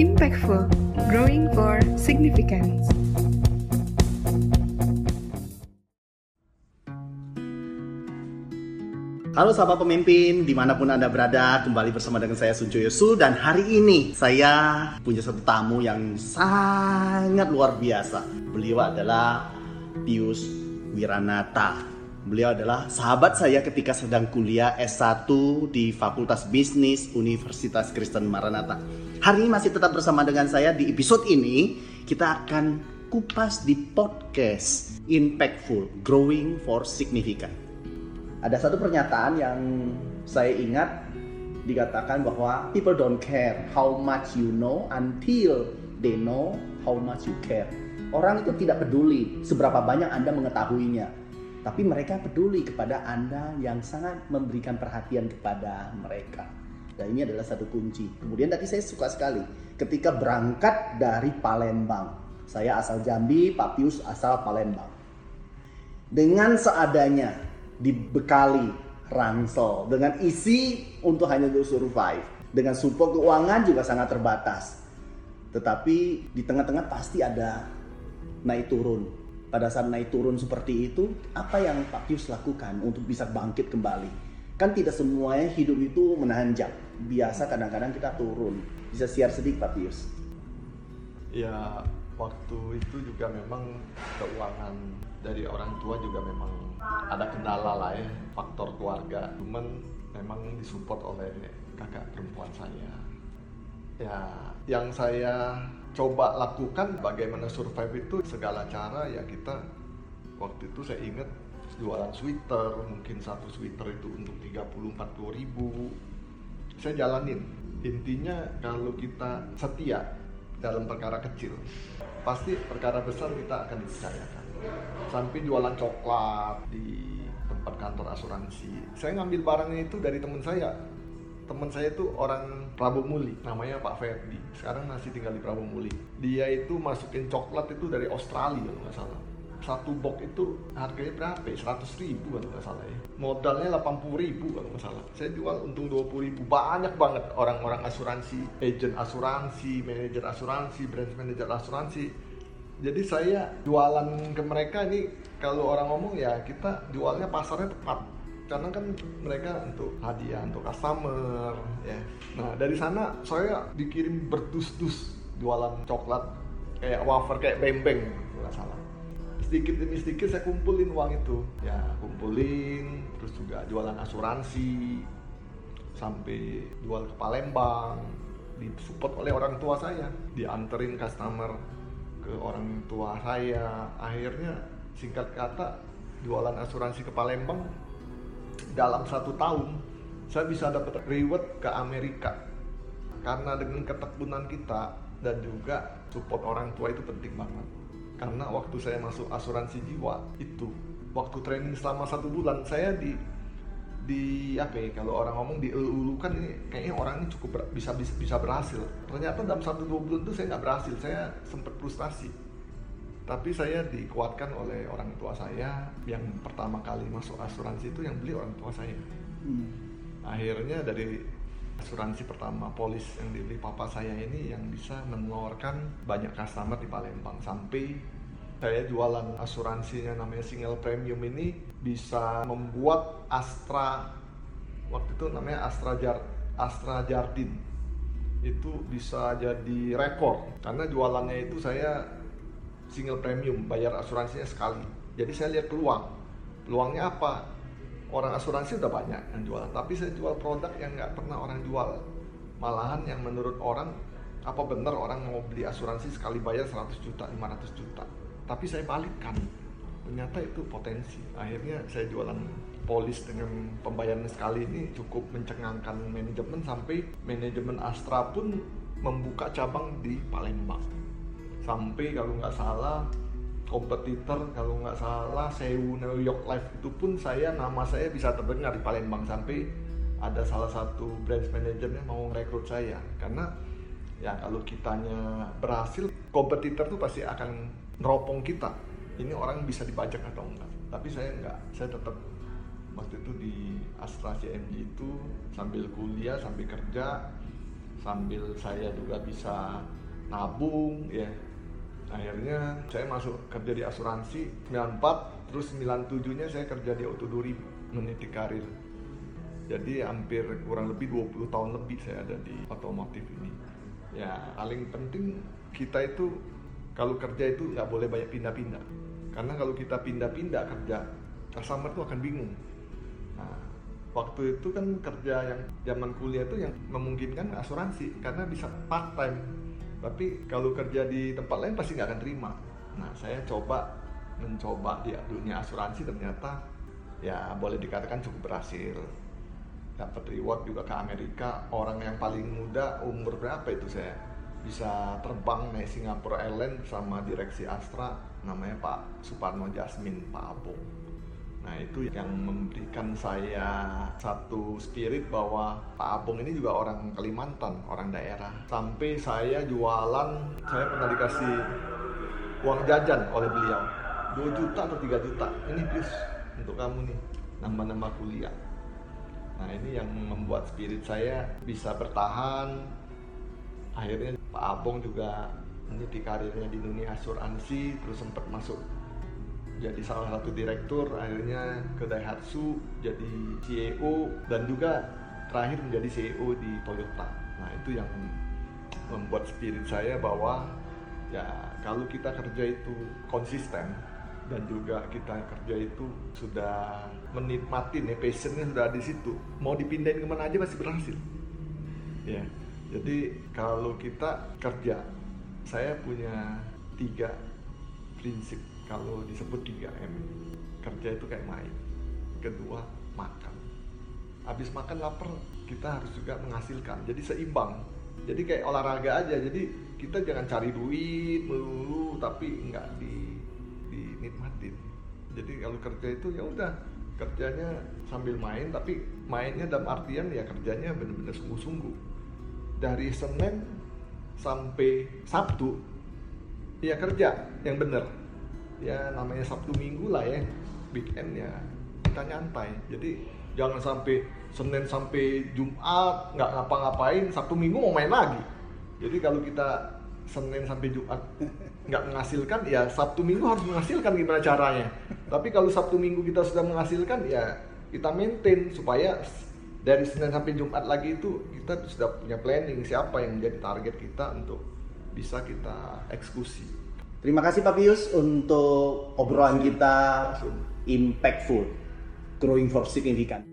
Impactful, growing for significance. Halo sahabat pemimpin, di mana pun Anda berada, kembali bersama dengan saya Sunjo Yosu Dan hari ini saya punya satu tamu yang sangat luar biasa Beliau adalah Pius Wiranata Beliau adalah sahabat saya ketika sedang kuliah S1 di Fakultas Bisnis Universitas Kristen Maranatha. Hari ini masih tetap bersama dengan saya di episode ini Kita akan kupas di podcast Impactful, Growing for Significant. Ada satu pernyataan yang saya ingat dikatakan bahwa people don't care how much you know until they know how much you care. Orang itu tidak peduli seberapa banyak Anda mengetahuinya, tapi mereka peduli kepada Anda yang sangat memberikan perhatian kepada mereka. Dan ini adalah satu kunci. Kemudian tadi saya suka sekali ketika berangkat dari Palembang. Saya asal Jambi, Pak Pius asal Palembang. Dengan seadanya, dibekali ransel dengan isi untuk hanya untuk survive. Dengan support keuangan juga sangat terbatas. Tetapi di tengah-tengah pasti ada naik turun. Pada saat naik turun seperti itu, apa yang Pak Pius lakukan untuk bisa bangkit kembali? Kan tidak semuanya hidup itu menanjak. Biasa kadang-kadang kita turun. Bisa share sedikit Pak Pius? Ya, waktu itu juga memang keuangan dari orang tua juga memang ada kendala lah ya faktor keluarga cuman memang disupport oleh kakak perempuan saya ya yang saya coba lakukan bagaimana survive itu segala cara ya kita waktu itu saya ingat jualan sweater mungkin satu sweater itu untuk 30-40 ribu. Saya jalanin. Intinya kalau kita setia dalam perkara kecil pasti perkara besar kita akan dipercayakan. Sampai jualan coklat di tempat kantor asuransi. Saya ngambil barangnya itu dari teman saya teman saya itu orang Prabu Muli namanya Pak Ferdi. Sekarang masih tinggal di Prabu Muli. Dia itu masukin coklat itu dari Australia kalau nggak salah. Satu box itu harganya berapa ya? 100 ribu kalau nggak salah ya. Modalnya 80 ribu kalau nggak salah. Saya jual untung 20 ribu. Banyak banget orang-orang asuransi agent asuransi manajer asuransi branch manager asuransi. Jadi saya jualan ke mereka ini kalau orang ngomong ya kita jualnya pasarnya tepat karena kan mereka untuk hadiah untuk customer ya. Nah dari sana saya dikirim berdus-dus jualan coklat kayak wafer kayak bembeng nggak salah. Sedikit demi sedikit saya kumpulin uang itu. Ya kumpulin terus juga jualan asuransi sampai jual ke Palembang disupport oleh orang tua saya. Dianterin customer ke orang tua saya. Akhirnya singkat kata jualan asuransi ke Palembang dalam satu tahun saya bisa dapat reward ke Amerika. Karena dengan ketekunan kita dan juga support orang tua itu penting banget. Karena waktu saya masuk asuransi jiwa itu waktu training selama satu bulan saya di di apa ya kalau orang ngomong dielulukan ini kayaknya orang ini cukup ber, bisa, bisa bisa berhasil. Ternyata dalam satu dua bulan itu saya nggak berhasil saya sempat frustasi tapi saya dikuatkan oleh orang tua saya yang pertama kali masuk asuransi itu yang beli orang tua saya. Hmm. akhirnya dari asuransi pertama polis yang dibeli papa saya ini yang bisa mengeluarkan banyak customer di Palembang. Sampai saya jualan asuransinya namanya single premium ini bisa membuat Astra waktu itu namanya Astra Jar Astra Jardin. Itu bisa jadi rekor. Karena jualannya itu saya single premium bayar asuransinya sekali. Jadi saya lihat peluang. Peluangnya apa? Orang asuransi udah banyak yang jualan tapi saya jual produk yang nggak pernah orang jual. Malahan yang menurut orang apa benar orang mau beli asuransi sekali bayar 100 juta 500 juta? Tapi saya balikkan. Ternyata itu potensi. Akhirnya saya jualan polis dengan pembayaran sekali ini cukup mencengangkan manajemen sampai manajemen Astra pun membuka cabang di Palembang sampai kalau nggak salah kompetitor kalau nggak salah Sewu New York Life itu pun saya nama saya bisa terdengar di Palembang. Sampai ada salah satu branch manajernya mau merekrut saya. Karena ya kalau kitanya berhasil kompetitor tuh pasti akan neropong kita. Ini orang bisa dipajak atau enggak. Tapi saya enggak. Saya tetap waktu itu di Astra CMG itu sambil kuliah sambil kerja sambil saya juga bisa nabung ya akhirnya saya masuk kerja di asuransi 94 terus 97 nya saya kerja di Auto 2000 meniti karir. Jadi hampir kurang lebih 20 tahun lebih saya ada di otomotif ini. Ya paling penting kita itu kalau kerja itu nggak boleh banyak pindah-pindah. Karena kalau kita pindah-pindah kerja customer itu akan bingung. Nah, waktu itu kan kerja yang zaman kuliah itu yang memungkinkan asuransi karena bisa part time tapi kalau kerja di tempat lain pasti nggak akan terima. Nah saya coba mencoba di dunia asuransi ternyata ya boleh dikatakan cukup berhasil. Dapat reward juga ke Amerika. Orang yang paling muda umur berapa itu saya? Bisa terbang naik Singapore Airlines sama direksi Astra namanya Pak Suparno Jasmin Pak Abong nah itu yang memberikan saya satu spirit bahwa Pak Abong ini juga orang Kalimantan orang daerah. Sampai saya jualan saya pernah dikasih uang jajan oleh beliau. 2 juta atau 3 juta. Ini please untuk kamu nih nambah-nambah kuliah. Nah ini yang membuat spirit saya bisa bertahan. Akhirnya Pak Abong juga meniti karirnya di dunia asuransi, terus sempat masuk jadi salah satu direktur, akhirnya ke Daihatsu jadi CEO dan juga terakhir menjadi CEO di Toyota. Nah itu yang membuat spirit saya bahwa ya kalau kita kerja itu konsisten dan juga kita kerja itu sudah menikmati nih passionnya sudah di situ mau dipindahin ke mana aja pasti berhasil ya jadi kalau kita kerja saya punya tiga prinsip kalau disebut 3M kerja itu kayak main. Kedua makan. Habis makan lapar kita harus juga menghasilkan. Jadi seimbang. Jadi kayak olahraga aja. Jadi kita jangan cari duit melulu tapi nggak di dinikmatin. Jadi kalau kerja itu ya udah kerjanya sambil main tapi mainnya dalam artian ya kerjanya benar-benar sungguh-sungguh. Dari Senin sampai Sabtu ya kerja yang benar ya namanya Sabtu Minggu lah ya weekend ya kita nyantai. Jadi jangan sampai Senin sampai Jumat nggak ngapa-ngapain Sabtu Minggu mau main lagi. Jadi kalau kita Senin sampai Jumat nggak menghasilkan ya Sabtu Minggu harus menghasilkan gimana caranya. Tapi kalau Sabtu Minggu kita sudah menghasilkan ya kita maintain supaya dari Senin sampai Jumat lagi itu kita sudah punya planning siapa yang menjadi target kita untuk bisa kita eksekusi Terima kasih Pak Pius untuk obrolan kita impactful, growing for significant.